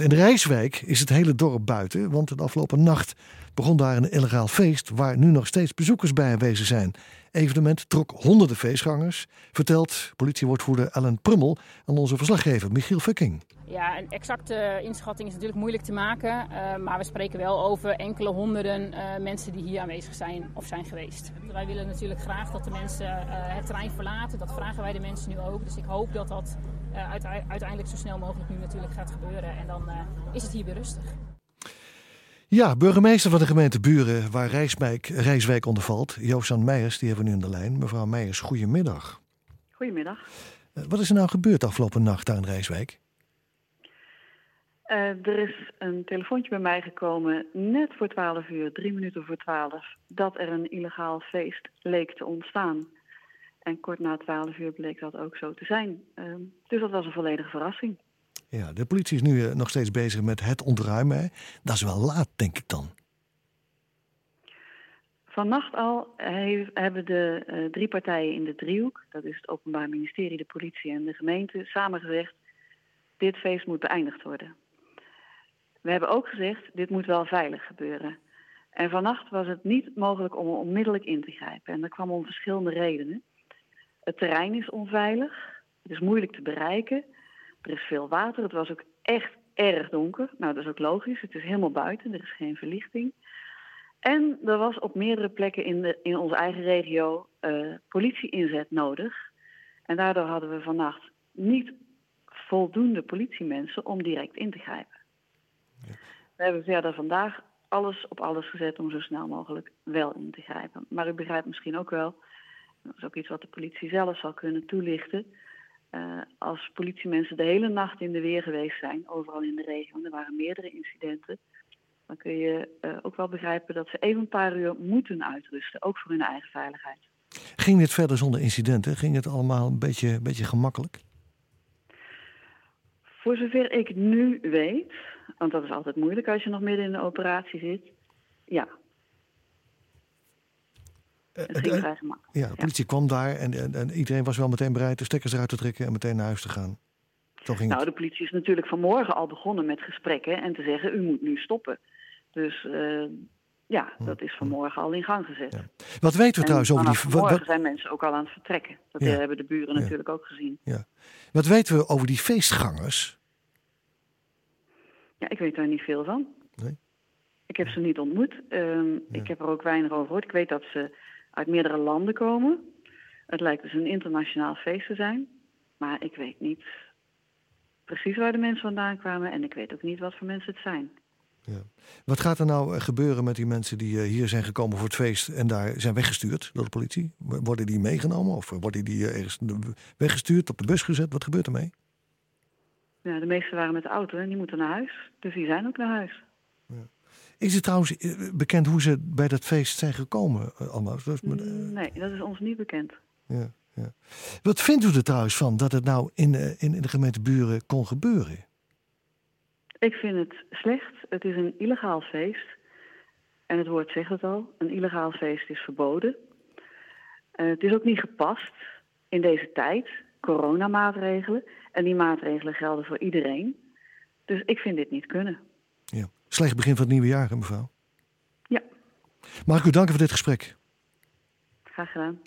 In Rijswijk is het hele dorp buiten, want de afgelopen nacht begon daar een illegaal feest waar nu nog steeds bezoekers bij aanwezig zijn. Evenement trok honderden feestgangers, vertelt politiewoordvoerder Ellen Prummel aan onze verslaggever Michiel Fucking. Ja, een exacte inschatting is natuurlijk moeilijk te maken, uh, maar we spreken wel over enkele honderden uh, mensen die hier aanwezig zijn of zijn geweest. Wij willen natuurlijk graag dat de mensen het terrein verlaten, dat vragen wij de mensen nu ook. Dus ik hoop dat dat uiteindelijk zo snel mogelijk nu natuurlijk gaat gebeuren en dan is het hier weer rustig. Ja, burgemeester van de gemeente Buren, waar Rijswijk, Rijswijk onder valt, Joost Meijers, die hebben we nu aan de lijn. Mevrouw Meijers, goedemiddag. Goedemiddag. wat is er nou gebeurd afgelopen nacht daar in Rijswijk? Uh, er is een telefoontje bij mij gekomen net voor 12 uur, drie minuten voor 12, dat er een illegaal feest leek te ontstaan. En kort na 12 uur bleek dat ook zo te zijn. Uh, dus dat was een volledige verrassing. Ja, de politie is nu uh, nog steeds bezig met het ontruimen. Dat is wel laat, denk ik dan. Vannacht al hebben de drie partijen in de driehoek, dat is het Openbaar Ministerie, de politie en de gemeente, samen gezegd: dit feest moet beëindigd worden. We hebben ook gezegd, dit moet wel veilig gebeuren. En vannacht was het niet mogelijk om onmiddellijk in te grijpen. En dat kwam om verschillende redenen. Het terrein is onveilig. Het is moeilijk te bereiken. Er is veel water. Het was ook echt erg donker. Nou, dat is ook logisch. Het is helemaal buiten. Er is geen verlichting. En er was op meerdere plekken in, de, in onze eigen regio uh, politie-inzet nodig. En daardoor hadden we vannacht niet voldoende politiemensen om direct in te grijpen. We hebben verder vandaag alles op alles gezet om zo snel mogelijk wel in te grijpen. Maar u begrijpt misschien ook wel, dat is ook iets wat de politie zelf zal kunnen toelichten. Uh, als politiemensen de hele nacht in de weer geweest zijn, overal in de regio, er waren meerdere incidenten, dan kun je uh, ook wel begrijpen dat ze even een paar uur moeten uitrusten, ook voor hun eigen veiligheid. Ging dit verder zonder incidenten? Ging het allemaal een beetje, beetje gemakkelijk? Voor zover ik nu weet, want dat is altijd moeilijk als je nog midden in de operatie zit. Ja. Het ging vrij gemakkelijk. Ja, de politie kwam daar en, en, en, iedereen was wel meteen bereid de stekkers eruit te trekken en meteen naar huis te gaan. ging nou, de politie is natuurlijk vanmorgen al begonnen met gesprekken en te zeggen: u moet nu stoppen. Dus uh, ja, hm. dat is vanmorgen al in gang gezet. Ja. Wat weten we trouwens over die... Vanmorgen wat... zijn mensen ook al aan het vertrekken. Dat ja. hebben de buren ja. natuurlijk ook gezien. Ja. Wat weten we over die feestgangers? Ja, ik weet daar niet veel van. Nee? Ik heb ze niet ontmoet. Um, ja. Ik heb er ook weinig over gehoord. Ik weet dat ze uit meerdere landen komen. Het lijkt dus een internationaal feest te zijn. Maar ik weet niet precies waar de mensen vandaan kwamen. En ik weet ook niet wat voor mensen het zijn. Ja. Wat gaat er nou gebeuren met die mensen die hier zijn gekomen voor het feest en daar zijn weggestuurd door de politie? Worden die meegenomen of worden die ergens weggestuurd, op de bus gezet? Wat gebeurt ermee? Ja, de meesten waren met de auto en die moeten naar huis. Dus die zijn ook naar huis. Is het trouwens bekend hoe ze bij dat feest zijn gekomen, allemaal? Nee, dat is ons niet bekend. Ja, ja. Wat vindt u er trouwens van dat het nou in, in, in de gemeente Buren kon gebeuren? Ik vind het slecht. Het is een illegaal feest. En het woord zegt het al. Een illegaal feest is verboden. Uh, het is ook niet gepast in deze tijd. Coronamaatregelen. En die maatregelen gelden voor iedereen. Dus ik vind dit niet kunnen. Ja. Slecht begin van het nieuwe jaar, mevrouw. Ja. Mag ik u danken voor dit gesprek? Graag gedaan.